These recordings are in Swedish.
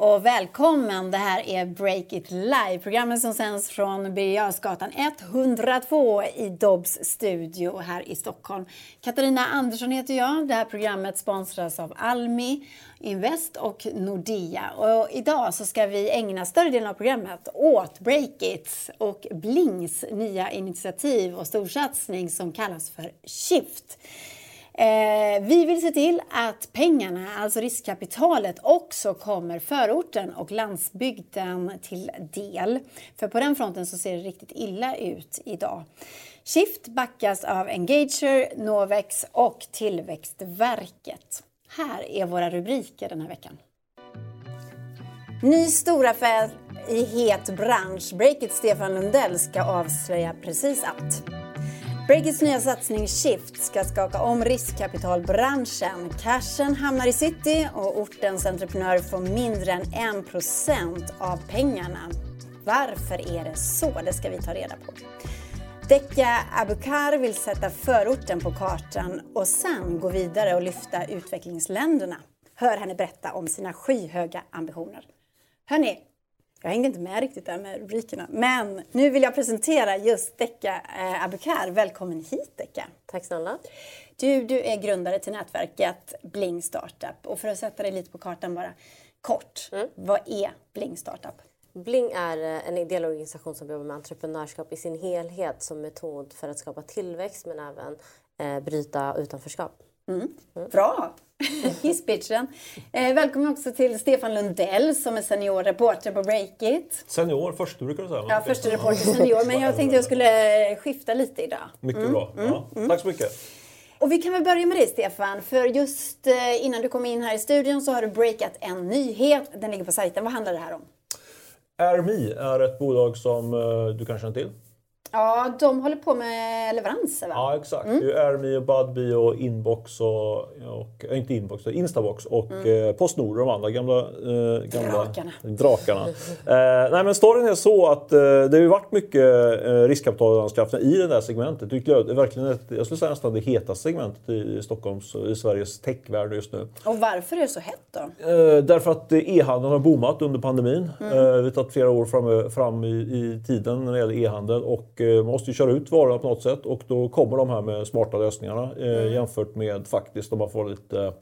och välkommen! Det här är Break It Live, programmet som sänds från Birger 102 i Dobbs studio här i Stockholm. Katarina Andersson heter jag. Det här programmet sponsras av Almi Invest och Nordea. Och idag så ska vi ägna större delen av programmet åt Breakits och Blings nya initiativ och storsatsning som kallas för Shift. Eh, vi vill se till att pengarna, alltså riskkapitalet, också kommer förorten och landsbygden till del. För på den fronten så ser det riktigt illa ut idag. Shift backas av Engager, Novex och Tillväxtverket. Här är våra rubriker den här veckan. Ny storaffär i het bransch. Breakit Stefan Lundell ska avslöja precis allt. Breakits nya satsning Shift ska skaka om riskkapitalbranschen. Cashen hamnar i city och ortens entreprenörer får mindre än 1% av pengarna. Varför är det så? Det ska vi ta reda på. Dekka Abukar vill sätta förorten på kartan och sen gå vidare och lyfta utvecklingsländerna. Hör henne berätta om sina skyhöga ambitioner. Hörni, jag hängde inte med riktigt där med rubrikerna. Men nu vill jag presentera just Dekka eh, Abukar. Välkommen hit Dekka. Tack snälla. Du, du är grundare till nätverket Bling Startup. Och för att sätta dig lite på kartan bara kort. Mm. Vad är Bling Startup? Bling är eh, en ideell organisation som jobbar med entreprenörskap i sin helhet som metod för att skapa tillväxt men även eh, bryta utanförskap. Mm. Mm. Bra! Hisspitchen. Eh, välkommen också till Stefan Lundell som är senior reporter på Breakit. Senior, första brukar du säga? Ja, första reporter senior. Men jag tänkte jag skulle skifta lite idag. Mycket mm. bra. Ja. Mm. Tack så mycket. Och vi kan väl börja med dig Stefan, för just eh, innan du kom in här i studion så har du breakat en nyhet. Den ligger på sajten. Vad handlar det här om? RMI är ett bolag som eh, du kanske känner till? Ja, de håller på med leveranser va? Ja, exakt. Mm. Det är Airme och Budbee och Inbox och, och äh, inte Inbox, Instabox och mm. eh, Postnord och de andra gamla, eh, gamla drakarna. drakarna. eh, nej men storyn är så att eh, det har ju varit mycket eh, riskkapitalanskaffning i det där segmentet. Det är verkligen ett, jag skulle säga nästan det hetaste segmentet i Stockholms, i Sveriges techvärld just nu. Och varför är det så hett då? Eh, därför att e-handeln har boomat under pandemin. Mm. Eh, vi har tagit flera år fram, fram i, i tiden när det gäller e-handel och man eh, måste ju köra ut varorna på något sätt och då kommer de här med smarta lösningarna eh, mm. jämfört med faktiskt om man får lite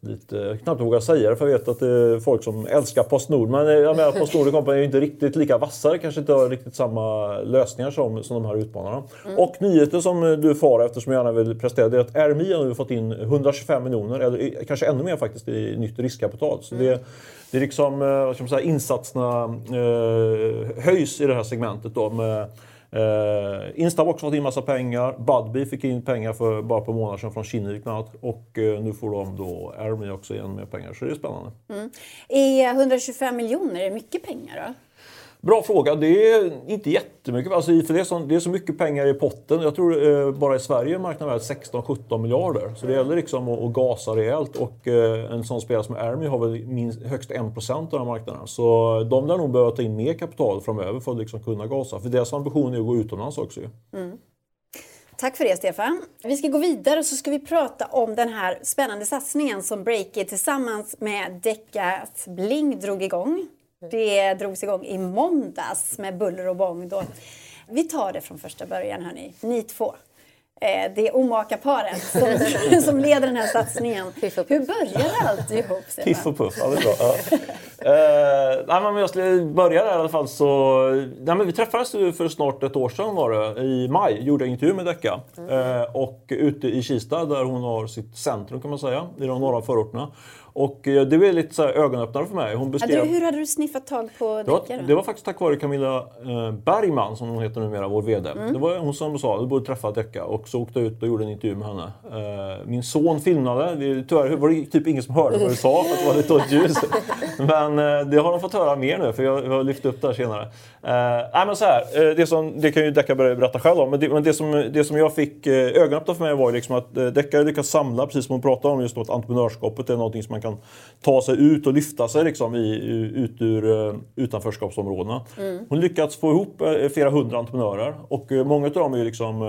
lite, knappt vågar säga det för jag vet att det är folk som älskar Postnord. Men jag menar Postnord är ju inte riktigt lika vassa, kanske inte har riktigt samma lösningar som, som de här utmanarna. Mm. Och nyheten som du får eftersom jag gärna vill prestera det är att RMI har nu fått in 125 miljoner, eller kanske ännu mer faktiskt, i nytt riskkapital. Så mm. det, det är liksom, eh, vad ska man säga, insatserna eh, höjs i det här segmentet då med Eh, Instabox har fått in massa pengar. Budbee fick in pengar för bara på månader sedan från Kinnevik bland annat. Och eh, nu får de då Airme också igen med pengar. Så det är spännande. Mm. Är 125 miljoner mycket pengar då? Bra fråga. Det är inte jättemycket. Alltså, för det, är så, det är så mycket pengar i potten. Jag tror eh, bara i Sverige är marknaden värd 16-17 miljarder. Så det gäller liksom att, att gasa rejält. Och eh, en sån spelare som Ermi har väl minst, högst 1% av den marknaden. Så de lär nog behöva ta in mer kapital framöver för att liksom kunna gasa. För deras ambition är att gå utomlands också. Mm. Tack för det Stefan. Vi ska gå vidare och så ska vi prata om den här spännande satsningen som Breakit tillsammans med Deckas Bling drog igång. Det drogs igång i måndags med buller och bång. Då. Vi tar det från första början hörni, ni två. Eh, det omaka-paret som, som leder den här satsningen. Hur började allt ihop? Piff och puff, ja det är bra. Ja. Eh, nej, men jag skulle börja där i alla fall så... Nej, men vi träffades för snart ett år sedan var det, i maj. Gjorde en intervju med Decca. Mm. Eh, och ute i Kista där hon har sitt centrum kan man säga, i de norra förorterna. Och eh, det var lite så ögonöppnare för mig. Hon beskrev... hur hade du sniffat tag på Decca? Det, var faktiskt tack vare Camilla eh, Bergman, som hon heter numera, vår VD. Mm. Det var hon som sa du borde träffa Decca. Och så åkte jag ut och gjorde en intervju med henne. Min son filmade. Tyvärr var det typ ingen som hörde vad du sa för att det var lite ljus. Men det har de fått höra mer nu, för jag har lyft upp det här senare. nej, men så här, det, som, det kan ju Decca berätta själv om. Men det, men det, som, det som jag fick ögonöppnare för mig var liksom att Decca lyckas samla, precis som hon pratade om, just att entreprenörskapet är någonting som man kan ta sig ut och lyfta sig liksom i, ut ur utanförskapsområdena. Mm. Hon lyckats få ihop flera hundra entreprenörer och många av dem är liksom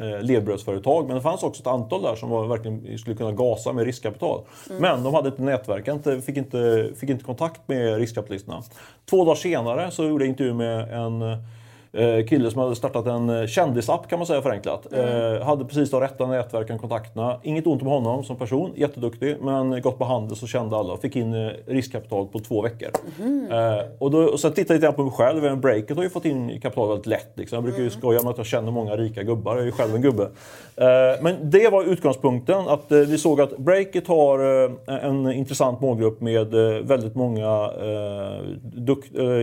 eh, levbrödsföretag. Men det fanns också ett antal där som var, verkligen skulle kunna gasa med riskkapital. Mm. Men de hade inte nätverk, fick inte, fick inte kontakt med riskkapitalisterna. Två dagar senare så gjorde jag intervju med en eh, kille som hade startat en eh, kändisapp kan man säga förenklat. Mm. Eh, hade precis de rätta nätverken, kontakterna. Inget ont om honom som person, jätteduktig. Men gått på handel så kände alla. Fick in riskkapital på två veckor. Mm. och, då, och sen tittade jag på mig själv. Även Breaket har ju fått in kapital väldigt lätt. Liksom. Jag brukar ju mm. skoja med att jag känner många rika gubbar. Jag är ju själv en gubbe. men det var utgångspunkten. Att vi såg att Breakit har en intressant målgrupp med väldigt många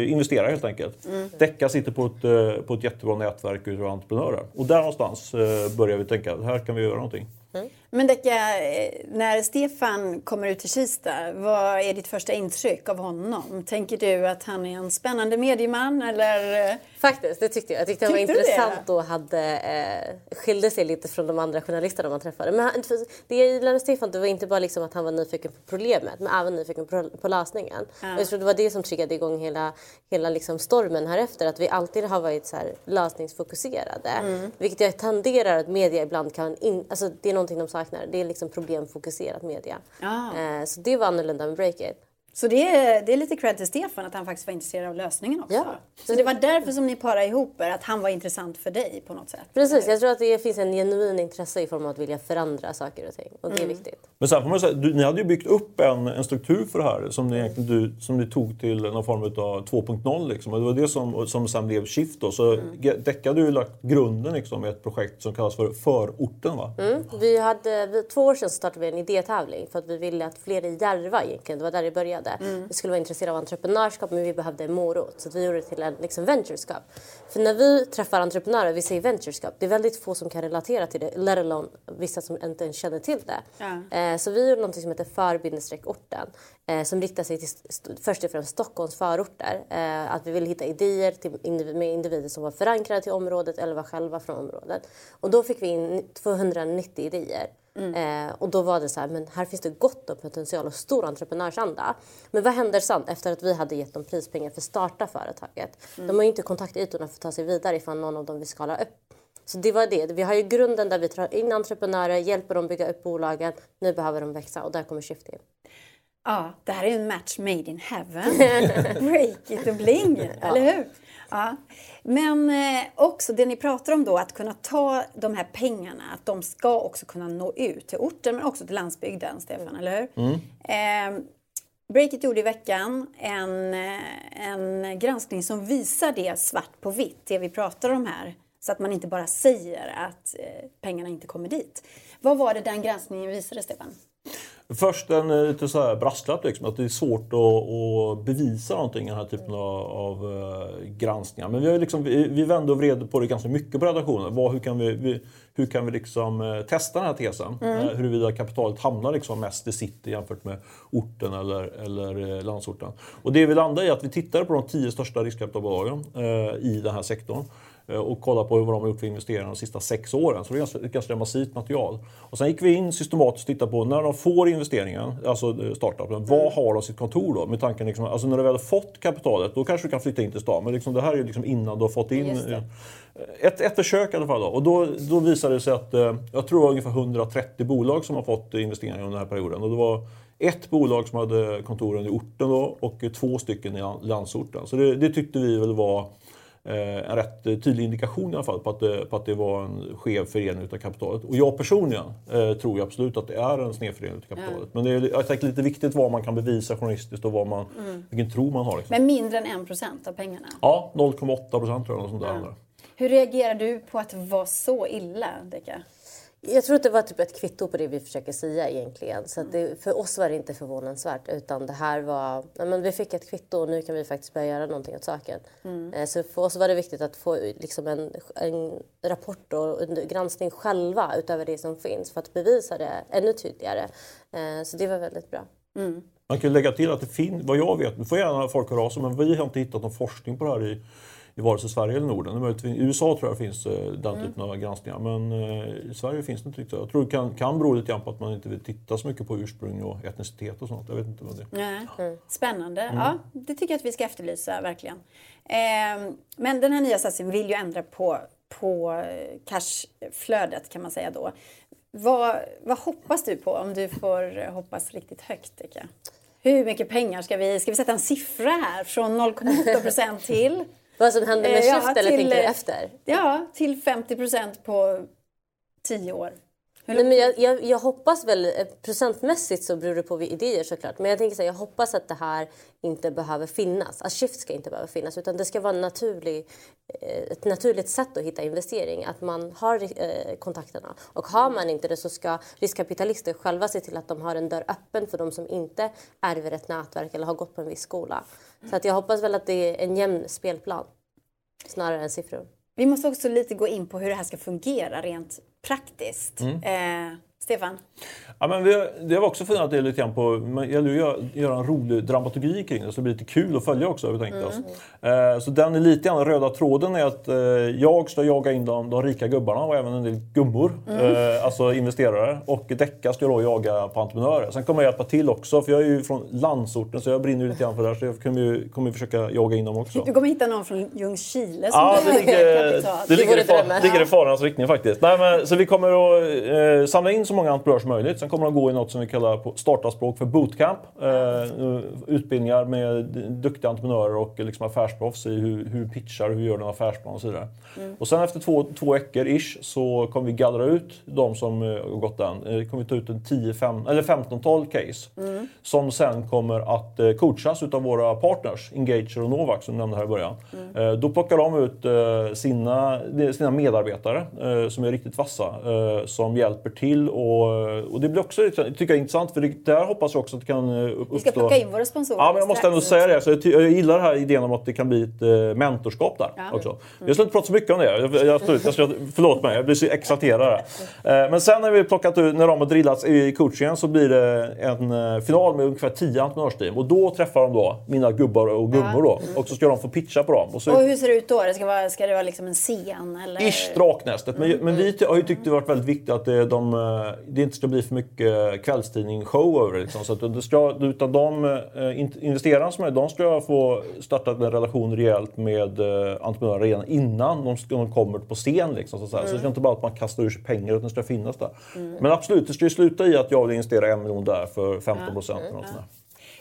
investerare helt enkelt. Mm. Decca sitter på ett på ett jättebra nätverk av entreprenörer. Och där någonstans eh, börjar vi tänka att här kan vi göra någonting. Mm. Men Decka, eh, när Stefan kommer ut till Kista, vad är ditt första intryck av honom? Tänker du att han är en spännande medieman eller? Faktiskt, det tyckte jag. Jag tyckte han var intressant det? och hade, eh, skilde sig lite från de andra journalisterna man träffade. Men han, det jag gillade med Stefan det var inte bara liksom att han var nyfiken på problemet men även nyfiken på, på lösningen. Ja. Och jag tror det var det som triggade igång hela, hela liksom stormen här efter att vi alltid har varit så lösningsfokuserade. Mm. Vilket jag tenderar att media ibland kan... In, alltså det är någonting de saknar. Det är liksom problemfokuserat media. Ah. Eh, så det var annorlunda med Breakit. Så det är, det är lite cred till Stefan att han faktiskt var intresserad av lösningen också. Ja. Så det var därför som ni parade ihop er, att han var intressant för dig på något sätt? Precis, jag tror att det finns en genuin intresse i form av att vilja förändra saker och ting. Och det är mm. viktigt. Men sen får man säga, du, ni hade ju byggt upp en, en struktur för det här som ni, egentligen, du, som ni tog till någon form av 2.0. Liksom. Och det var det som, som sen blev Shift. Då. Så mm. Decca hade ju lagt grunden liksom, med ett projekt som kallas för Förorten. Va? Mm. Vi hade, vi, två år sedan startade vi en idétävling för att vi ville att fler i Järva egentligen, det var där det började började. Mm. Vi skulle vara intresserade av entreprenörskap men vi behövde en morot. Så vi gjorde det till en liksom, venturescup. För när vi träffar entreprenörer, vi säger venturescup, det är väldigt få som kan relatera till det. Let alone vissa som inte ens känner till det. Ja. Eh, så vi gjorde något som heter för-orten. Eh, som riktar sig till först och främst Stockholms förorter. Eh, att vi ville hitta idéer till, med individer som var förankrade till området eller var själva från området. Och då fick vi in 290 idéer. Mm. Eh, och då var det så här, men här finns det gott om potential och stor entreprenörsanda. Men vad händer sen efter att vi hade gett dem prispengar för att starta företaget? Mm. De har ju inte kontaktytorna för att ta sig vidare ifall någon av dem vill skala upp. Så det var det. Vi har ju grunden där vi tar in entreprenörer, hjälper dem bygga upp bolagen. Nu behöver de växa och där kommer Shift in. Ja, det här är en match made in heaven. Break it och bling, ja. eller hur? Ja. Men eh, också det ni pratar om då, att kunna ta de här pengarna, att de ska också kunna nå ut till orten men också till landsbygden, Stefan, eller hur? Mm. Eh, Breakit gjorde i veckan en, en granskning som visar det svart på vitt, det vi pratar om här. Så att man inte bara säger att eh, pengarna inte kommer dit. Vad var det den granskningen visade, Stefan? Först en eh, lite så här brasklapp, liksom, att det är svårt att, att bevisa någonting i den här typen av, av uh, granskningar. Men vi, har liksom, vi, vi vände och vred på det ganska mycket på redaktionen. Vad, hur kan vi, vi hur kan vi liksom, uh, testa den här tesen? Mm. Huruvida kapitalet hamnar liksom mest i city jämfört med orten eller, eller landsorten. Och det vi landade i att vi tittade på de tio största riskkapitalbolagen i den här sektorn. Eh, och kolla på vad de har gjort för investeringar de sista sex åren. Så det är ganska, ganska massivt material. Och sen gick vi in systematiskt och tittade på när de får investeringen, alltså eh, startupen, mm. var har de sitt kontor då? Med tanken liksom, alltså när du väl har fått kapitalet, då kanske du kan flytta in till stan. Men liksom, det här är liksom innan du har fått in ett, ett försök i alla fall. Då. Och då, då visade det sig att, eh, jag tror det var ungefär 130 bolag som har fått investeringar under den här perioden. Och det var ett bolag som hade kontoren i orten då, och två stycken i landsorten. Så det, det tyckte vi väl var Eh, en rätt tydlig indikation i alla fall på att, det, på att det var en skev fördelning av kapitalet. Och jag personligen eh, tror ju absolut att det är en snedfördelning av kapitalet. Mm. Men det är jag tänker, lite viktigt vad man kan bevisa journalistiskt och vad man, mm. vilken tro man har. Liksom. Men mindre än 1% av pengarna? Ja, 0,8 procent tror jag. Sånt där. Mm. Hur reagerar du på att det var så illa, Deka? Jag tror att det var typ ett kvitto på det vi försöker säga egentligen. Så det, för oss var det inte förvånansvärt utan det här var, ja, men vi fick ett kvitto och nu kan vi faktiskt börja göra någonting åt saken. Mm. Eh, så för oss var det viktigt att få liksom en, en rapport och en granskning själva utöver det som finns för att bevisa det ännu tydligare. Eh, så det var väldigt bra. Mm. Man kan lägga till att det finns, vad jag vet, nu får gärna folk höra av sig, men vi har inte hittat någon forskning på det här i i vare sig Sverige eller Norden. I USA tror jag finns eh, den mm. typen av granskningar men eh, i Sverige finns det inte riktigt. Jag tror det kan, kan bero lite grann på att man inte vill titta så mycket på ursprung och etnicitet och sånt. Jag vet inte vad det är. Mm. Spännande. Mm. Ja, det tycker jag att vi ska efterlysa verkligen. Eh, men den här nya satsningen vill ju ändra på, på cashflödet kan man säga då. Vad, vad hoppas du på om du får hoppas riktigt högt? Tycker jag? Hur mycket pengar ska vi, ska vi sätta en siffra här från 0,8 procent till? Vad som händer med eh, Shift ja, eller tänker du efter? Ja, till 50 procent på 10 år. Nej, men jag, jag, jag, hoppas väl, eh, procentmässigt så beror det på idéer såklart, men jag tänker så här, jag hoppas att det här inte behöver finnas. Att Shift ska inte behöva finnas utan det ska vara naturlig, eh, ett naturligt sätt att hitta investering. Att man har eh, kontakterna. Och har man inte det så ska riskkapitalister själva se till att de har en dörr öppen för de som inte ärver ett nätverk eller har gått på en viss skola. Så att jag hoppas väl att det är en jämn spelplan snarare än siffror. Vi måste också lite gå in på hur det här ska fungera rent praktiskt. Mm. Eh, Stefan? Ja, men vi, det har vi också funderat lite grann på. Det gäller att göra, göra en rolig dramaturgi kring det så det blir lite kul att följa också. Har vi tänkt mm. oss. Eh, så den är lite grann röda tråden är att eh, jag ska jaga in de, de rika gubbarna och även en del gummor, mm. eh, alltså investerare. Och Decca ska då jaga på entreprenörer. Sen kommer jag hjälpa till också för jag är ju från landsorten så jag brinner lite grann för det här så jag kommer, ju, kommer försöka jaga in dem också. Du kommer hitta någon från Ljungskile som ja, det ligger. Det ligger, det i, ligger i farans riktning faktiskt. Nej, men, så vi kommer att eh, samla in så många entreprenörer som möjligt. Sen kommer de gå i något som vi kallar på startarspråk för bootcamp. Eh, utbildningar med duktiga entreprenörer och liksom affärsproffs i hur, hur pitchar, hur gör du en affärsplan och så vidare. Mm. Och sen efter två, två veckor ish så kommer vi gallra ut de som eh, har gått den. Eh, kommer vi ta ut en 10, 5, eller 15-tal case mm. som sen kommer att eh, coachas utav våra partners, Engager och Novax som nämnde här i början. Mm. Då plockar de ut sina, sina medarbetare som är riktigt vassa som hjälper till och och det blir också tycker jag, intressant för det, där hoppas jag också att det kan uppstå... Vi ska plocka in våra sponsorer Ja, men jag måste ändå säga det. Så jag, jag gillar den här idén om att det kan bli ett uh, mentorskap där ja. också. Mm. Jag ska inte prata så mycket om det. Jag, jag, jag ska, förlåt mig, jag blir så exalterad. uh, men sen när vi plockat ut, när de har drillats i coachingen så blir det en uh, final med ungefär 10 entreprenörsteam. Och då träffar de då mina gubbar och gummor då. Mm. Och så ska de få pitcha på dem. Och, så, och hur ser det ut då? Det ska, vara, ska det vara liksom en scen? Eller? Ish, Draknästet. Men, mm. men vi har ju tyckt det varit väldigt viktigt att det, de, det inte ska bli för mycket kvällstidning-show över. Liksom. Så att det ska, utan de eh, investerarna som är de ska få starta en relation rejält med eh, entreprenörer redan innan de, de kommer på scen. Liksom, så, mm. så det ska inte bara att man kastar ur sig pengar utan det ska finnas där. Mm. Men absolut, det ska ju sluta i att jag vill investera en miljon där för 15 procent. Mm.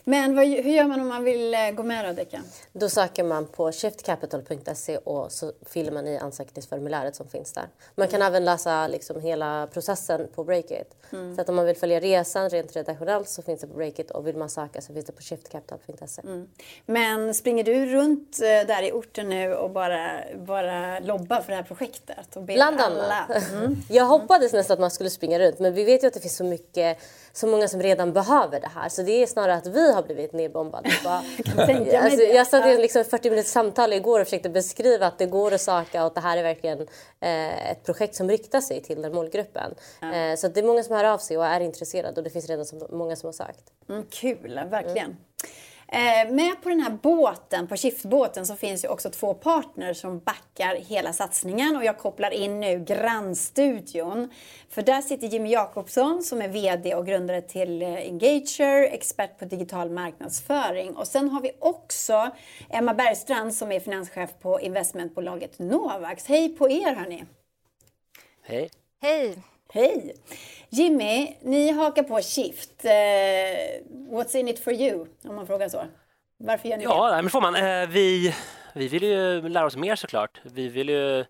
Men vad, hur gör man om man vill eh, gå med Deccan? Då söker man på shiftcapital.se och så fyller man i ansökningsformuläret som finns där. Man kan även läsa liksom hela processen på Breakit. Mm. Så att om man vill följa resan rent redaktionellt så finns det på Breakit och vill man söka så finns det på shiftcapital.se. Mm. Men springer du runt eh, där i orten nu och bara, bara lobbar för det här projektet? Och Bland annat. Mm. Jag hoppades nästan att man skulle springa runt men vi vet ju att det finns så mycket så många som redan behöver det här. Så det är snarare att vi har blivit nedbombade. alltså, jag satt i liksom 40 minuters samtal igår och försökte beskriva att det går att söka och att det här är verkligen eh, ett projekt som riktar sig till den målgruppen. Ja. Eh, så det är många som hör av sig och är intresserade och det finns redan så många som har sökt. Mm, kul, verkligen. Mm. Eh, med på den här båten, på Shiftbåten, så finns ju också två partners som backar hela satsningen och jag kopplar in nu grannstudion. För där sitter Jimmy Jakobsson som är VD och grundare till eh, Engager, expert på digital marknadsföring. Och sen har vi också Emma Bergstrand som är finanschef på investmentbolaget Novax. Hej på er hörni! Hej! Hej! Hej! Jimmy, ni hakar på Shift. Uh, what's in it for you? Om man frågar så. Varför gör ni ja, det? Ja, men får man. Uh, vi, vi vill ju lära oss mer såklart. Vi vill ju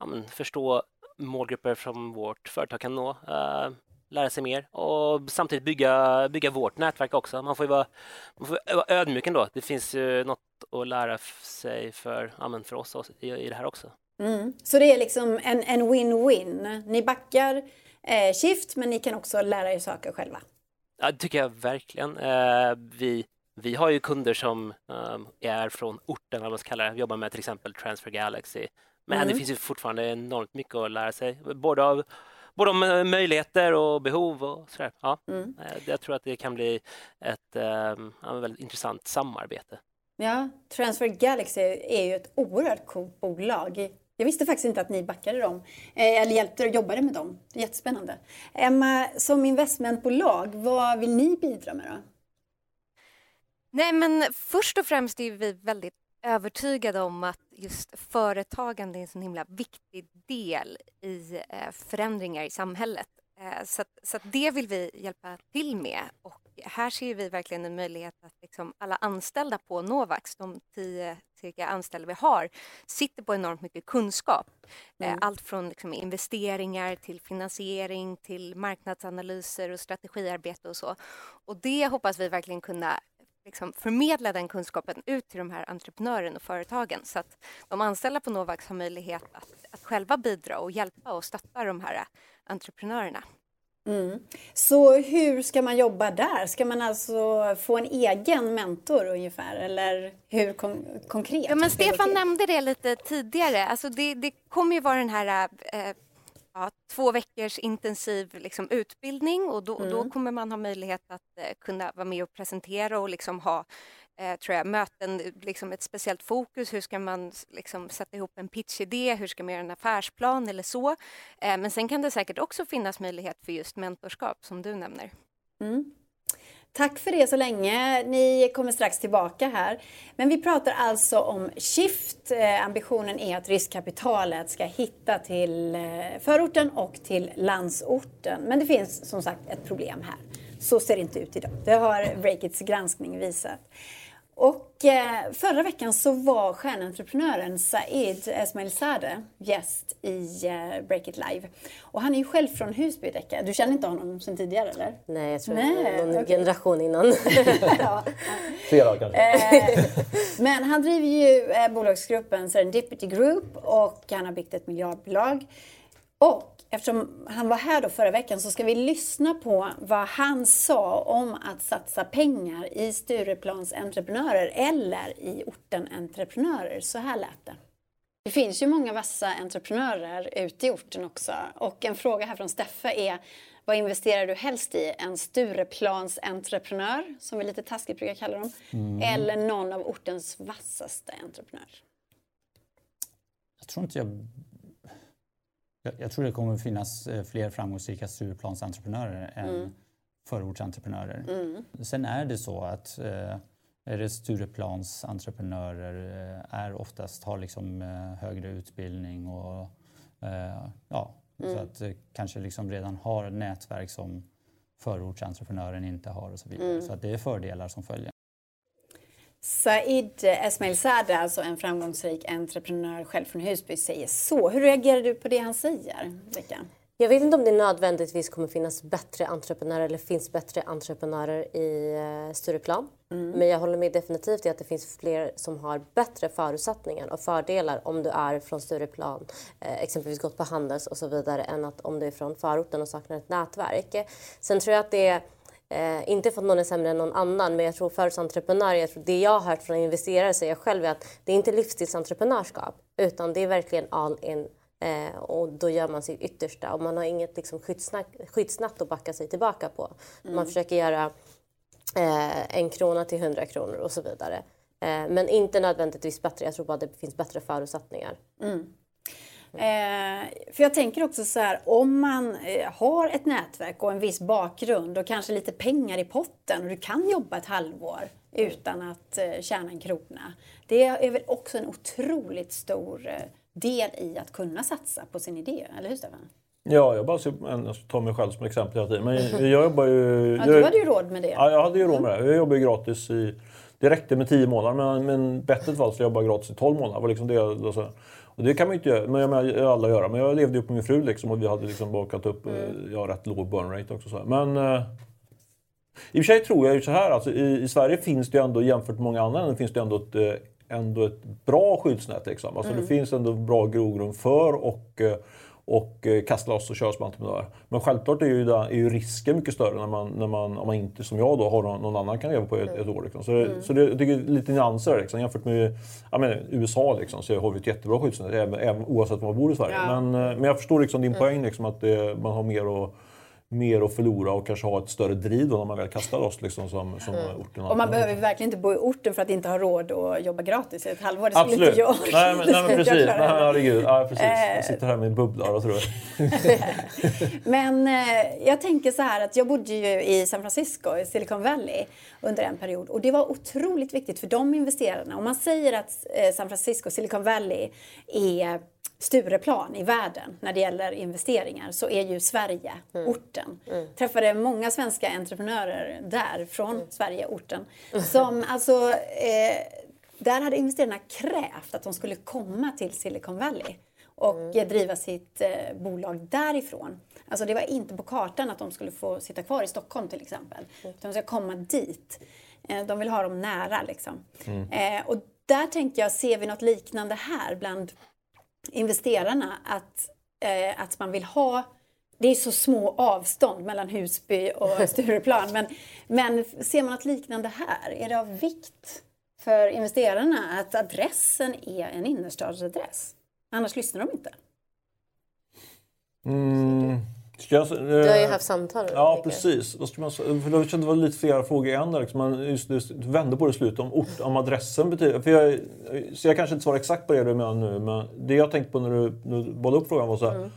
ja, förstå målgrupper som vårt företag kan nå. Uh, lära sig mer och samtidigt bygga, bygga vårt nätverk också. Man får ju vara, man får vara ödmjuk ändå. Det finns ju något att lära sig för, ja, för oss i, i det här också. Mm. Så det är liksom en win-win. Ni backar eh, Shift, men ni kan också lära er saker själva. Ja, det tycker jag verkligen. Eh, vi, vi har ju kunder som um, är från orten, vad man ska kalla det, jobbar med till exempel Transfer Galaxy. Men mm. det finns ju fortfarande enormt mycket att lära sig, både av både om eh, möjligheter och behov och sådär. Ja, mm. Eh, jag tror att det kan bli ett um, väldigt intressant samarbete. Ja, Transfer Galaxy är ju ett oerhört coolt bolag. Jag visste faktiskt inte att ni backade dem, eh, eller hjälpte och jobbade med dem. Det är jättespännande. Emma, som investmentbolag, vad vill ni bidra med då? Nej, men först och främst är vi väldigt övertygade om att just företagande är en så himla viktig del i eh, förändringar i samhället. Eh, så, att, så att det vill vi hjälpa till med och här ser vi verkligen en möjlighet att liksom alla anställda på Novax, de 10 vilka anställda vi har sitter på enormt mycket kunskap. Eh, mm. Allt från liksom investeringar till finansiering till marknadsanalyser och strategiarbete och så. Och det hoppas vi verkligen kunna liksom förmedla den kunskapen ut till de här entreprenören och företagen så att de anställda på Novax har möjlighet att, att själva bidra och hjälpa och stötta de här entreprenörerna. Mm. Så hur ska man jobba där? Ska man alltså få en egen mentor ungefär? Eller hur kon konkret? Ja, men Stefan nämnde det lite tidigare. Alltså det, det kommer ju vara den här eh, ja, två veckors intensiv liksom, utbildning och då, mm. då, kommer man ha möjlighet att eh, kunna vara med och presentera och liksom ha eh, tror jag, möten, liksom ett speciellt fokus. Hur ska man liksom, sätta ihop en pitchidé? Hur ska man göra en affärsplan eller så? Eh, men sen kan det säkert också finnas möjlighet för just mentorskap som du nämner. Mm. Tack för det så länge. Ni kommer strax tillbaka här. Men vi pratar alltså om Shift. Eh, ambitionen är att riskkapitalet ska hitta till eh, förorten och till landsorten. Men det finns som sagt ett problem här. Så ser det inte ut idag. Det har Breakits granskning visat. Och eh, förra veckan så var stjärnentreprenören Said Esmailzadeh gäst i eh, Break It Live. Och han är ju själv från Husby, Rebecka. Du känner inte honom sedan tidigare eller? Nej, jag tror Nej, någon okay. generation innan. ja. Flera kanske. Eh, men han driver ju bolagsgruppen Serendipity Group och han har byggt ett miljardbolag. Och eftersom han var här då förra veckan så ska vi lyssna på vad han sa om att satsa pengar i Stureplans entreprenörer eller i orten entreprenörer. Så här lät det. Det finns ju många vassa entreprenörer ute i orten också och en fråga här från Steffe är vad investerar du helst i? En Stureplans entreprenör, som vi lite taskigt brukar kalla dem, mm. eller någon av ortens vassaste entreprenörer? Jag tror inte jag jag, tror det kommer finnas eh, fler framgångsrika Stureplansentreprenörer än mm. förortsentreprenörer. Mm. Sen är det så att eh, det Stureplansentreprenörer eh, är oftast har liksom högre utbildning och ja, mm. så att kanske liksom redan har nätverk som förortsentreprenören inte har och så vidare. Mm. Så att det är fördelar som följer. Said Esmail Sadeh, alltså en framgångsrik entreprenör själv från Husby, säger så. Hur reagerar du på det han säger, Becka? Jag vet inte om det nödvändigtvis kommer finnas bättre entreprenörer eller finns bättre entreprenörer i eh, Stureplan. Mm. Men jag håller med definitivt i att det finns fler som har bättre förutsättningar och fördelar om du är från Stureplan, eh, exempelvis gått på Handels och så vidare, än att om du är från förorten och saknar ett nätverk. Sen tror jag att det är Eh, inte för att någon är sämre än någon annan, men jag tror företagsentreprenörer, jag tror det jag har hört från investerare säger själv är att det är inte livsstilsentreprenörskap, utan det är verkligen all in. Eh, och då gör man sitt yttersta och man har inget liksom, skyddsnät att backa sig tillbaka på. Mm. Man försöker göra eh, en krona till hundra kronor och så vidare. Eh, men inte nödvändigtvis bättre, jag tror bara det finns bättre förutsättningar. Mm. Eh, för jag tänker också så här, om man eh, har ett nätverk och en viss bakgrund och kanske lite pengar i potten och du kan jobba ett halvår utan att eh, tjäna en krona. Det är väl också en otroligt stor eh, del i att kunna satsa på sin idé, eller hur Stefan? Ja, jag bara tar mig själv som exempel hela tiden. Men jag jobbar ju... ja, du hade ju råd med det. Ja, jag hade ju råd med det. Jag jobbar ju gratis i... Det räckte med 10 månader, men, men bettet var att jag jobbade gratis i 12 månader. Det var liksom det, alltså, och det kan man ju inte göra, men jag menar, alla göra. Men jag levde ju på min fru liksom, och vi hade liksom bakat upp, mm. Eh, jag har rätt låg burn rate också. Så Men eh, i och för sig tror jag ju så här, alltså, i, i Sverige finns det ju ändå jämfört med många andra länder finns det ändå ett, eh, ändå ett bra skyddsnät. Liksom. Alltså, mm. Det finns ändå bra grogrund för och eh, och eh, kasta loss och köra som entreprenör. Men självklart är ju, är ju risken mycket större när man, när man, om man inte som jag då har någon, någon annan kan leva på ett, ett år. Liksom. Så, mm. så det, jag tycker lite nyanser liksom. jämfört med ja, men, USA liksom, så har vi ett jättebra skyddsnät även, även, oavsett var man bor i Sverige. Ja. Men, eh, men jag förstår liksom din mm. poäng liksom, att det, man har mer att mer att förlora och kanske ha ett större driv då när man väl kastar loss liksom, som, som Mm. orten. Och man behöver verkligen inte bo i orten för att inte ha råd att jobba gratis i ett halvår. Det Absolut. inte jag nej, men, nej, men precis. Nej, jag klara. herregud. Ja, precis. Eh. Jag sitter här med en bubbla och tror jag. Men eh, jag tänker så här att jag bodde ju i San Francisco, i Silicon Valley, under en period. Och det var otroligt viktigt för de investerarna. Om man säger att eh, San Francisco, Silicon Valley, är Stureplan i världen när det gäller investeringar så är ju Sverige orten. Träffade många svenska entreprenörer där från Sverige, orten. Som alltså, eh, där hade investerarna krävt att de skulle komma till Silicon Valley och eh, driva sitt eh, bolag därifrån. Alltså det var inte på kartan att de skulle få sitta kvar i Stockholm till exempel. Utan de ska komma dit. Eh, de vill ha dem nära liksom. Eh, och där tänker jag, ser vi något liknande här bland investerarna? Att, eh, att man vill ha det är så små avstånd mellan Husby och Stureplan. Men, men ser man något liknande här? Är det av vikt för investerarna att adressen är en innerstadsadress? Annars lyssnar de inte. Mm. Jag, Du har ju eh, haft samtal. Ja, precis. Då ska man, för då kände det var lite flera frågor i en där. Liksom. Man just, just vände på det i slutet om, ort, om adressen betyder... För jag, så jag kanske inte svarar exakt på det du menar nu, men det jag tänkte på när du, när du bollade upp frågan var så här.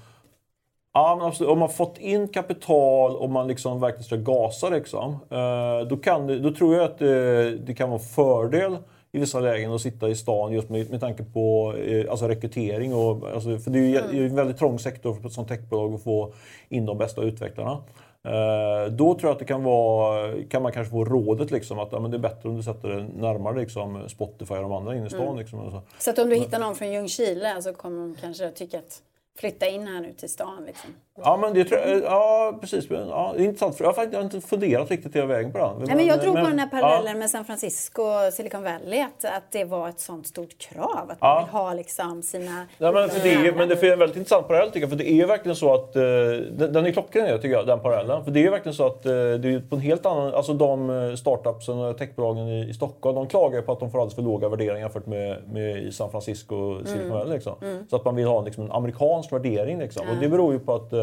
Ja, men absolut. Om man fått in kapital och man liksom verkligen ska gasa, liksom, eh, då, kan då tror jag att det, det kan vara en fördel i vissa lägen att sitta i stan just med, med tanke på eh, alltså rekrytering. Och, alltså, för det är ju ju en väldigt trång sektor för ett sånt techbolag att få in de bästa utvecklarna. Eh, då tror jag att det kan, vara, kan man kanske få rådet liksom, att ja, men det är bättre om du sätter det närmare liksom, Spotify och de andra inne i stan. Liksom, och så. Så att om du hittar någon från Ljungskile så kommer de kanske tycka att flytta in här nu till stan. Liksom. Ja, men det tror jag, ja precis. Ja, det är intressant. För jag har faktiskt jag har inte funderat riktigt hela vägen på den. Nej, men jag drog men- på den här parallellen Ja, med San Francisco och Silicon Valley. Att, att det var ett sånt stort krav. Att man Ja. vill ha liksom sina... Nej, men, för det är, men det är en väldigt intressant parallell tycker jag. För det är ju verkligen så att... eh, den, den är klockren tycker jag, den parallellen. För det är ju verkligen så att eh, det är på en helt annan... Alltså de eh, startupsen och techbolagen i, i Stockholm, de klagar på att de får alldeles för låga värderingar jämfört med, med i San Francisco och Silicon Valley. Liksom. Så att man vill ha liksom, en amerikansk värdering. Liksom. Och det beror ju på att...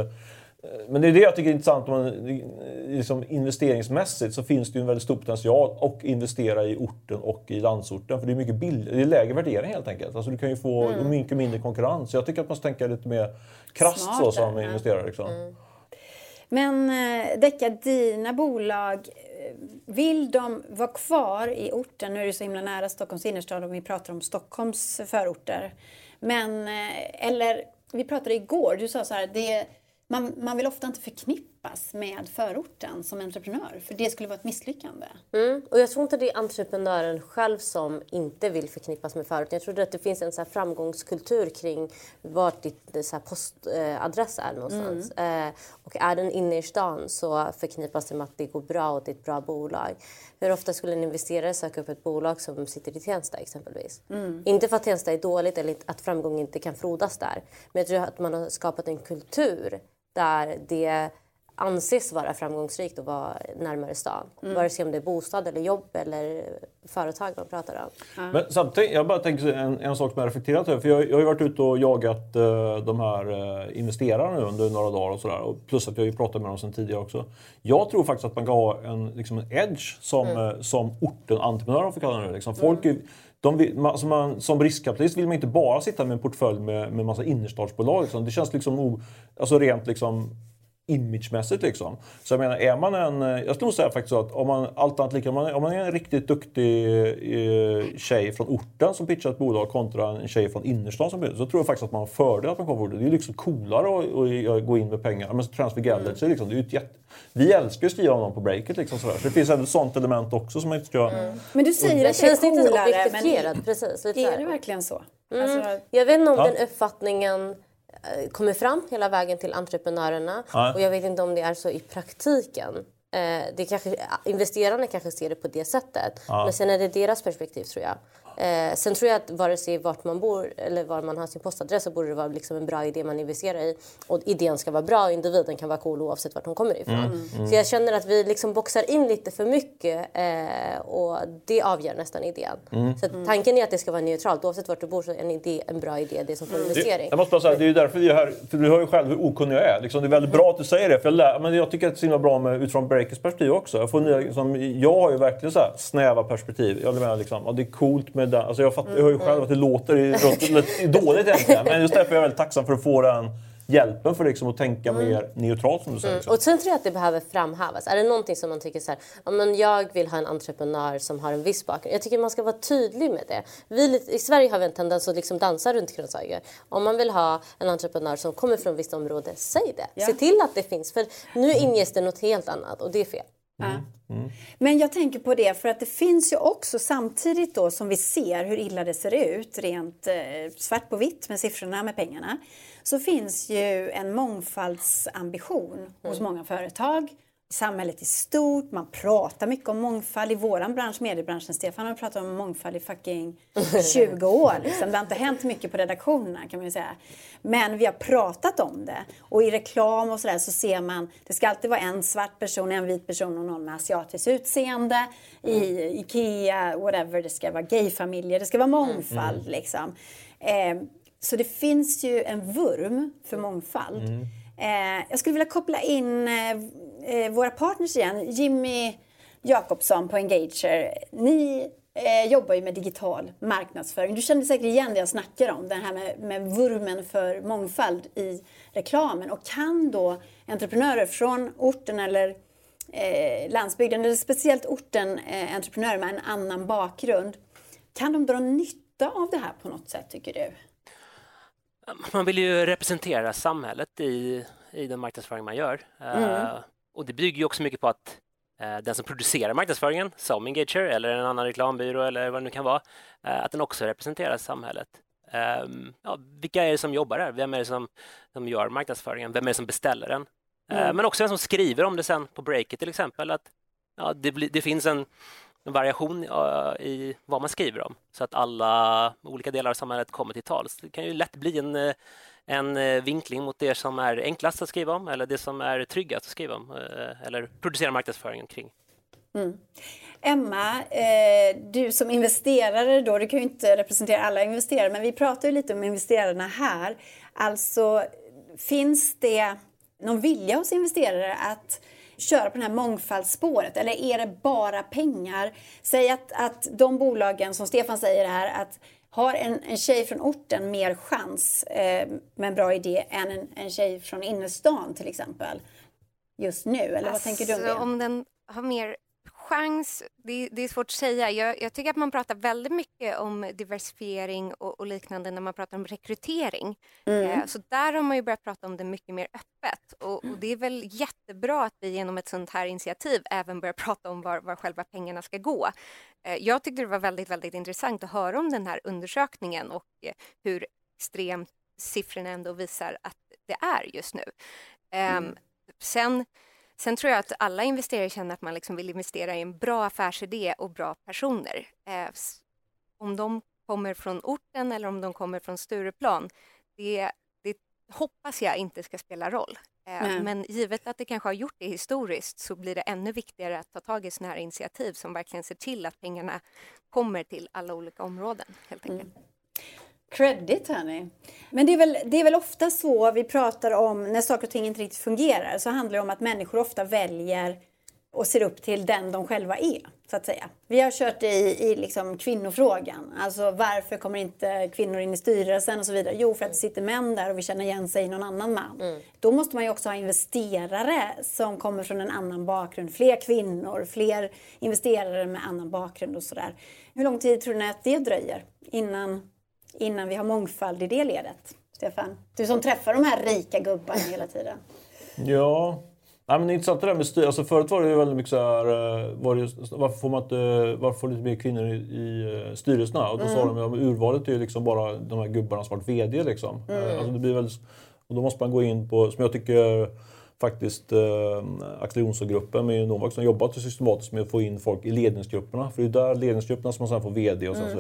eh, men det är det jag tycker är intressant. Om man, liksom investeringsmässigt så finns det ju en väldigt stor potential att investera i orten och i landsorten. För det är mycket billigare, det är lägre värdering helt enkelt. Alltså du kan ju få mycket mindre konkurrens. Så jag tycker att man ska tänka lite mer krasst så som investerare. Liksom. Men eh, Decca, dina bolag, eh, vill de vara kvar i orten? Nu är det så himla nära Stockholms innerstad och vi pratar om Stockholms förorter. Men, eh, eller, vi pratade igår, du sa så här, det, man, man vill ofta inte förknippas med förorten som entreprenör, för det skulle vara ett misslyckande. Mm. Och jag tror inte det är entreprenören själv som inte vill förknippas med förorten. Jag tror att det finns en så framgångskultur kring vart ditt så här postadress är någonstans. Eh, och är den inne i stan så förknippas det med att det går bra och det är ett bra bolag. Hur ofta skulle en investerare söka upp ett bolag som sitter i Tensta exempelvis? Inte för att Tensta är dåligt eller att framgång inte kan frodas där. Men jag tror att man har skapat en kultur där det anses vara framgångsrikt att vara närmare stan. Vare sig om det är bostad eller jobb eller företag man pratar om. Men samtidigt, jag bara tänker en, en sak som jag reflekterat över. För jag, jag har ju varit ute och jagat eh, de här eh, investerarna nu under några dagar och sådär. Och Plus att jag har ju pratat med dem sedan tidigare också. Jag tror faktiskt att man kan ha en, liksom en edge som, eh, som orten entreprenör, om man får kalla det nu. Liksom. Folk är, de vill, man, alltså man, som riskkapitalist vill man inte bara sitta med en portfölj med, med massa innerstadsbolag. Liksom. Det känns liksom o, alltså rent liksom imagemässigt liksom. Så jag menar, är man en... eh, Jag skulle nog säga faktiskt så att om man, allt annat lika, om man, om man är en riktigt duktig eh, tjej från orten som pitchar ett bolag kontra en tjej från innerstan som pitchar, så tror jag faktiskt att man har fördel att man kommer från. Det är liksom coolare att, att gå in med pengar. Men Transfer Galaxy, liksom, det är ju ett jätte... Vi älskar ju att skriva om dem på breaket. Liksom, sådär. Så det finns ändå ett sånt element också som man inte ska... Men du säger att det är känns inte så coolare, men. Precis, lite är det verkligen så? Mm. Alltså, Jag vet inte om Ja. den uppfattningen kommer fram hela vägen till entreprenörerna Nej. och jag vet inte om det är så i praktiken. Eh, Det kanske, investerarna kanske ser det på det sättet, men sen är det deras perspektiv tror jag. Eh, sen tror jag att vare sig vart man bor eller var man har sin postadress så borde det vara liksom en bra idé man investerar i. Och idén ska vara bra och individen kan vara cool oavsett vart de kommer ifrån. Mm. Så jag känner att vi liksom boxar in lite för mycket eh, och det avgör nästan idén. Mm. Så tanken är att det ska vara neutralt. Oavsett vart du bor så är en, idé, en bra idé det som får mm. investering. Jag måste bara säga, det är ju därför vi är här. För du hör ju själv hur okunnig jag är. Liksom, det är väldigt bra att du säger det. För jag, lär, men jag tycker att det är så himla bra med, utifrån Breakers perspektiv också. Jag, får nya, liksom, jag har ju verkligen så snäva perspektiv. Jag menar, liksom, ja, det är coolt med det. Alltså, jag, fatt, jag hör ju själv att det låter lite dåligt egentligen. Men just därför är jag väldigt tacksam för att få den hjälpen för liksom att tänka mm. mer neutralt som du säger. Mm. Och sen tror jag att det behöver framhävas. Är det någonting som man tycker så här, ja, men jag vill ha en entreprenör som har en viss bakgrund. Jag tycker man ska vara tydlig med det. Vi, I Sverige har vi en tendens att liksom dansa runt kronshöger. Om man vill ha en entreprenör som kommer från ett visst område, säg det. Ja. Se till att det finns. För nu inges det något helt annat och det är fel. Mm. Mm. Men jag tänker på det för att det finns ju också samtidigt då som vi ser hur illa det ser ut rent eh, svart på vitt med siffrorna med pengarna så finns ju en mångfaldsambition mm. hos många företag samhället i stort. Man pratar mycket om mångfald. I våran bransch, mediebranschen, Stefan har pratat om mångfald i fucking 20 år. Liksom. Det har inte hänt mycket på redaktionerna kan man ju säga. Men vi har pratat om det. Och i reklam och sådär så ser man, det ska alltid vara en svart person, en vit person och någon med asiatiskt utseende. I IKEA, whatever, det ska vara gayfamiljer, det ska vara mångfald mm. liksom. Eh, så det finns ju en vurm för mångfald. Mm. Eh, jag skulle vilja koppla in eh, eh, våra partners igen. Jimmy Jakobsson på Engager. Ni eh, jobbar ju med digital marknadsföring. Du känner säkert igen det jag snackar om, den här med, med vurmen för mångfald i reklamen. Och kan då entreprenörer från orten eller eh, landsbygden, eller speciellt orten, eh, entreprenörer med en annan bakgrund, kan de dra nytta av det här på något sätt, tycker du? Man vill ju representera samhället i, i den marknadsföring man gör. Mm. Uh, och det bygger ju också mycket på att uh, den som producerar marknadsföringen, som Engager eller en annan reklambyrå eller vad det nu kan vara, uh, att den också representerar samhället. Um, ja, vilka är det som jobbar här? Vem är det som, som gör marknadsföringen? Vem är det som beställer den? Mm. Men också vem som skriver om det sen på breaket till exempel. Att, ja, det, det finns en en variation i vad man skriver om så att alla olika delar av samhället kommer till tals. Det kan ju lätt bli en, eh, en eh, vinkling mot det som är enklast att skriva om eller det som är tryggast att skriva om eh, eller producera marknadsföringen kring. Mm. Emma, eh, du som investerare då, du kan ju inte representera alla investerare, men vi pratar ju lite om investerarna här. Alltså, finns det någon vilja hos investerare att köra på det här mångfaldsspåret? Eller är det bara pengar? Säg att, att de bolagen, som Stefan säger här, att har en, en tjej från orten mer chans eh, med en bra idé än en, en tjej från innerstan till exempel? Just nu, eller vad tänker du om alltså, det? Om den har mer chans, det, det, är svårt att säga. Jag, jag, tycker att man pratar väldigt mycket om diversifiering och, och liknande när man pratar om rekrytering. Mm. Eh, så där har man ju börjat prata om det mycket mer öppet. Och, och, det är väl jättebra att vi genom ett sånt här initiativ även börjar prata om var, var själva pengarna ska gå. Eh, jag tyckte det var väldigt, väldigt intressant att höra om den här undersökningen och eh, hur extremt siffrorna ändå visar att det är just nu. Ehm, mm. Sen Sen tror jag att alla investerare känner att man liksom vill investera i en bra affärsidé och bra personer. Eh, om de kommer från orten eller om de kommer från Stureplan, det, det hoppas jag inte ska spela roll. Eh, men givet att det kanske har gjort det historiskt så blir det ännu viktigare att ta tag i sådana här initiativ som verkligen ser till att pengarna kommer till alla olika områden. helt enkelt. Mm. Credit hörni. Men det är, väl, det är väl ofta så vi pratar om när saker och ting inte riktigt fungerar så handlar det om att människor ofta väljer och ser upp till den de själva är. Så att säga. Vi har kört i, i liksom kvinnofrågan. Alltså varför kommer inte kvinnor in i styrelsen och så vidare. Jo, för att det sitter män där och vi känner igen sig i någon annan man. Mm. Då måste man ju också ha investerare som kommer från en annan bakgrund. Fler kvinnor, fler investerare med annan bakgrund och sådär. Hur lång tid tror ni att det dröjer innan innan vi har mångfald i det ledet? Stefan, du som träffar de här rika gubbarna hela tiden. Ja, Nej, men det är intressant det där med styr. Alltså förut var det ju väldigt mycket så här, eh, var det, varför får man inte, varför får lite mer kvinnor i, i eh, styrelserna? Och då mm. sa de att urvalet är ju liksom bara de här gubbarna som varit VD. Liksom. Mm. Alltså det blir väldigt, och då måste man gå in på, som jag tycker faktiskt eh, Axel Jonsson-gruppen med Novak som jobbat systematiskt med att få in folk i ledningsgrupperna. För det är där ledningsgrupperna som man sen får VD och så. Mm.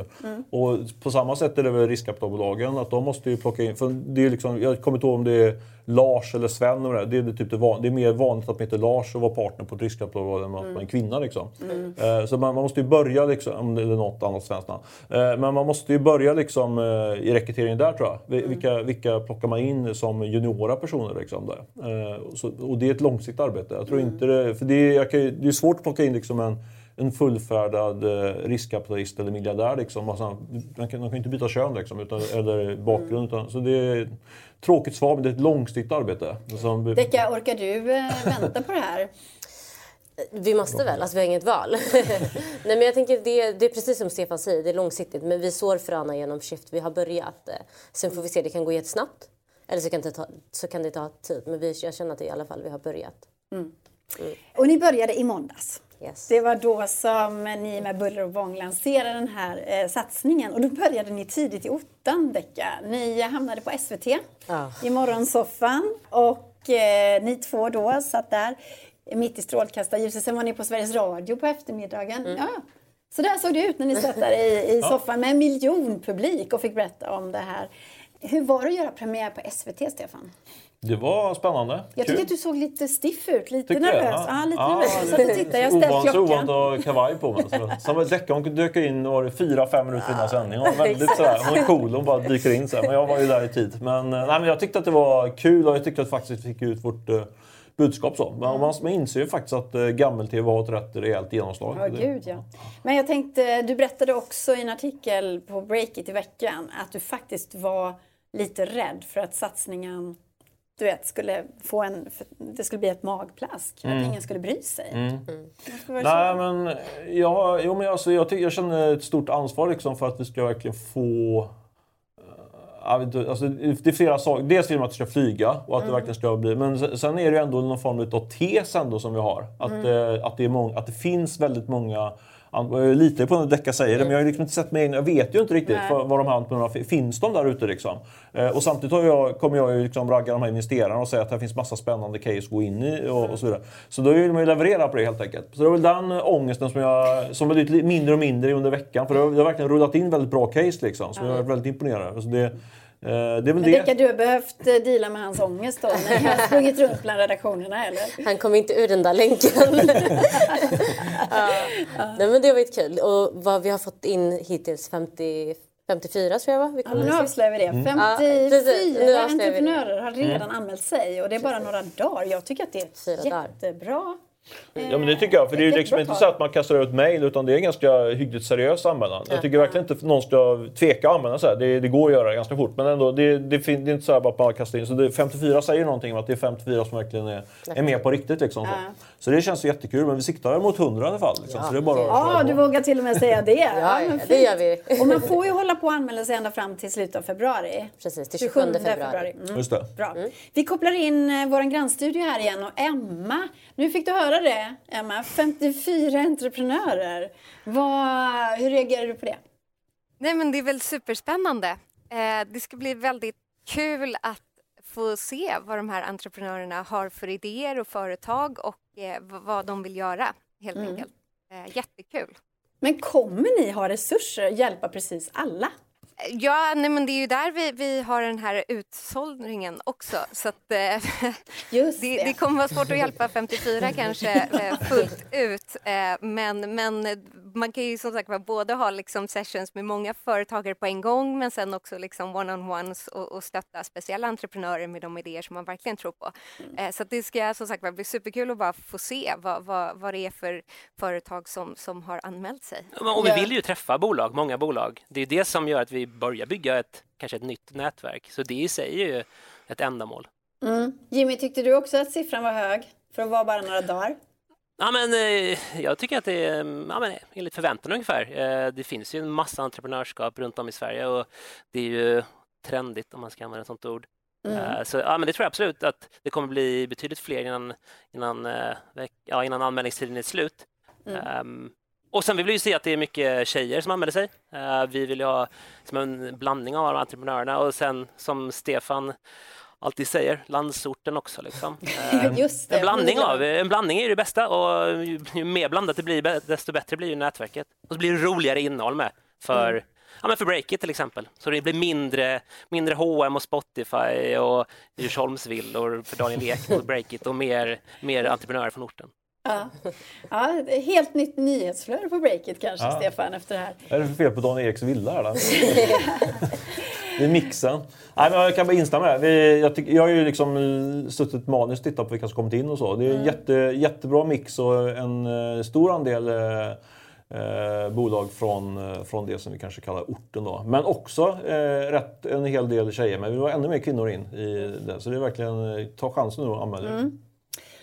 så. Och på samma sätt är det väl riskkapitalbolagen att de måste ju plocka in, för det är liksom, jag kommer inte ihåg om det är Lars eller Sven och det, det är, typ det, van, det är mer vanligt att man heter Lars och vara partner på ett riskkapitalbolag än att man är kvinna. Liksom. Eh, så man, man måste ju börja, liksom, eller något annat svenskt namn. Eh, men man måste ju börja liksom, eh, i rekryteringen där tror jag. Vi- Vilka, vilka plockar man in som juniora personer? Liksom, där. Eh, så, och det är ett långsiktigt arbete. Jag tror inte det, för det är, jag kan, det är svårt att plocka in liksom en en fullfärdad eh, riskkapitalist eller miljardär. Liksom. Alltså, man kan, man kan inte byta kön liksom, utan, eller bakgrund. Utan, så det är tråkigt svar, men det är ett långsiktigt arbete. Som, Decka, orkar du eh, vänta på det här? Vi måste väl, alltså vi har inget val. Nej men jag tänker det, det är precis som Stefan säger, det är långsiktigt. Men vi sår fröna genom Shift, vi har börjat. Eh, Sen får vi se, det kan gå jättesnabbt. Eller så kan det ta, så kan det ta tid. Men vi, jag känner att det i alla fall vi har börjat. Och ni började i måndags. Yes. Det var då som ni med buller och bång lanserade den här eh, satsningen. Och då började ni tidigt i ottan Decka. Ni hamnade på SVT Ja. i morgonsoffan. Och eh, ni två då satt där mitt i strålkastarljuset. Sen var ni på Sveriges Radio på eftermiddagen. Ja. Så där såg det ut när ni satt där i, i soffan med en miljon publik och fick berätta om det här. Hur var det att göra premiär på SVT, Stefan? det var spännande. Jag tycker att du såg lite stiff ut, lite Tycker du? nervös. Ja, lite nervös. Jag satt och tittade, jag ställde så ovant klockan. att ha kavaj på mig. Så, som en decka, hon dök in var det fyra, fem minuter innan sändning. Hon, var väldigt, sådär, hon är cool, hon bara dyker in. Så här. Men jag var ju där i tid. Men, eh, nej, men jag tyckte att det var kul och jag tyckte att faktiskt vi fick ut vårt eh, budskap. Så. Men man, man inser ju faktiskt att eh, gammel-tv har ett rätt rejält genomslag. Ja, gud ja. Men jag tänkte, du berättade också i en artikel på Breakit i veckan att du faktiskt var lite rädd för att satsningen du vet, skulle få en, det skulle bli ett magplask, att ingen skulle bry sig. Var det Nej, men jag, jo, men alltså, jag, jag känner ett stort ansvar liksom för att vi ska verkligen få... eh, jag vet inte, Alltså, det är flera saker. Dels vill man att det ska flyga och att det verkligen ska bli... Men sen- är det ju ändå någon form av tes ändå som vi har. Att, eh, att, det, är många, att det finns väldigt många... Jag litar på när Decca säger det, men jag har liksom inte sett mig egna- Jag vet ju inte riktigt Nej. vad, de här entreprenörerna fin- Finns de där ute liksom? Eh, och samtidigt jag, kommer jag ju liksom ragga de här investerarna och säga att det finns massa spännande case att gå in i och, och så vidare. Så då vill man ju leverera på det helt enkelt. Så det är väl den eh, ångesten som jag som blivit mindre och mindre under veckan. För det har, det har verkligen rullat in väldigt bra case liksom. Så jag är väldigt imponerad. Alltså det, eh, det är väl det. Du har behövt eh, deala med hans ångest då, när har sprungit runt bland redaktionerna, eller? Han kom inte ur den där länken. ja. Nej men det har varit kul. Och vad vi har fått in hittills 50, 54 tror jag va? Vi Ja, nu avslöjar vi det. Ja, 54 precis. Nu avslöjar vi det. entreprenörer har redan anmält sig och det är bara några dagar. Jag tycker att det är Fyra dagar. jättebra. Ja men det tycker jag. För det är ju Ett liksom inte så att man kastar ut mejl utan det är en ganska hyggligt seriös anmälan. Jag tycker verkligen inte att någon ska tveka att använda så här. Det, det går att göra ganska fort. Men ändå, det, det, det är inte så att man kastar in. Så det, 54 säger någonting om att det är 54 som verkligen är, är med på riktigt. Liksom, så. Så det känns jättekul. Men vi siktar mot 100 i alla fall. Liksom. Ja, så det är bara Ja, du vågar till och med säga det. Ja, det gör vi. Och man får ju hålla på och anmäla sig ända fram till slutet av februari. Precis, till 27 februari. Mm. Just det. Bra. Vi kopplar in eh, vår grannstudio här igen och Emma, nu fick du höra det Emma, 54 entreprenörer. Vad, hur reagerar du på det? Nej, men det är väl superspännande. Eh, det ska bli väldigt kul att få se vad de här entreprenörerna har för idéer och företag och eh, vad de vill göra, helt enkelt. Eh, jättekul. Men kommer ni ha resurser att hjälpa precis alla? Ja, nej, men det är ju där vi, vi har den här utsållningen också. Så att, eh, Just det, det kommer vara svårt att hjälpa 54 kanske eh, fullt ut. Eh, men, men man kan ju som sagt både ha liksom sessions med många företagare på en gång men sen också liksom one-on-ones och, och stötta speciella entreprenörer med de idéer som man verkligen tror på. Eh, så det ska som sagt bli superkul att bara få se vad, vad, vad det är för företag som, som har anmält sig. Och vi vill ju träffa bolag, många bolag. Det är det som gör att vi börjar bygga ett, kanske ett nytt nätverk. Så det i sig är ju ett ändamål. Mm. Jimmy, tyckte du också att siffran var hög för att vara bara några dagar? Ja, men, eh, jag tycker att det är ja, men, enligt förväntan ungefär. Eh, det finns ju en massa entreprenörskap runt om i Sverige och det är ju trendigt om man ska använda ett sånt ord. Eh, så ja, men det tror jag absolut att det kommer bli betydligt fler innan, innan, eh, ja, innan anmälningstiden är slut. Ehm, och sen vill vi ju se att det är mycket tjejer som anmäler sig. Eh, vi vill ju ha som en blandning av entreprenörerna och sen som Stefan alltid säger, landsorten också. Liksom. Just det, en, blandning av, en blandning är det bästa och ju, ju mer blandat det blir, desto bättre blir ju nätverket. Och så blir det roligare innehåll med för, Mm. ja, men för Breakit till exempel. Så det blir mindre, mindre H&M och Spotify och Djursholmsvillor för Daniel Ek och Breakit och mer, mer entreprenörer från orten. Ja. Ja, helt nytt nyhetsflöde på Breakit kanske, Ja. Stefan, efter det här. Vad är det för fel på Daniel Eks villa här då? Det är mixen. Nej, men jag kan bara instämma. Vi, jag, jag har ju liksom eh, suttit manus och tittat på vilka som kommit in och så. Det är en jätte, jättebra mix och en eh, stor andel eh, eh, bolag från, från det som vi kanske kallar orten. Då. Men också eh, rätt, en hel del tjejer. Men vi var ännu mer kvinnor in i det. Så det är verkligen, ta chansen nu och anmäl er.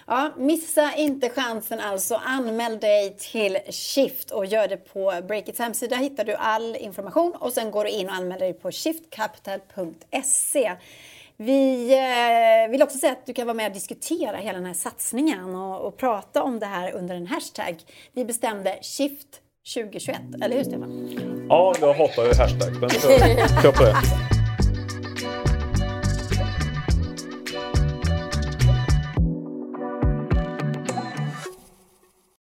Ja, missa inte chansen alltså. Anmäl dig till Shift och gör det på Breakits hemsida. hittar du all information och sen går du in och anmäler dig på shiftcapital.se. Vi eh, vill också säga att du kan vara med och diskutera hela den här satsningen och, och prata om det här under en hashtag. Vi bestämde Shift 2021, eller hur Stefan? Ja, jag hatar ju hashtag. Men kör på det.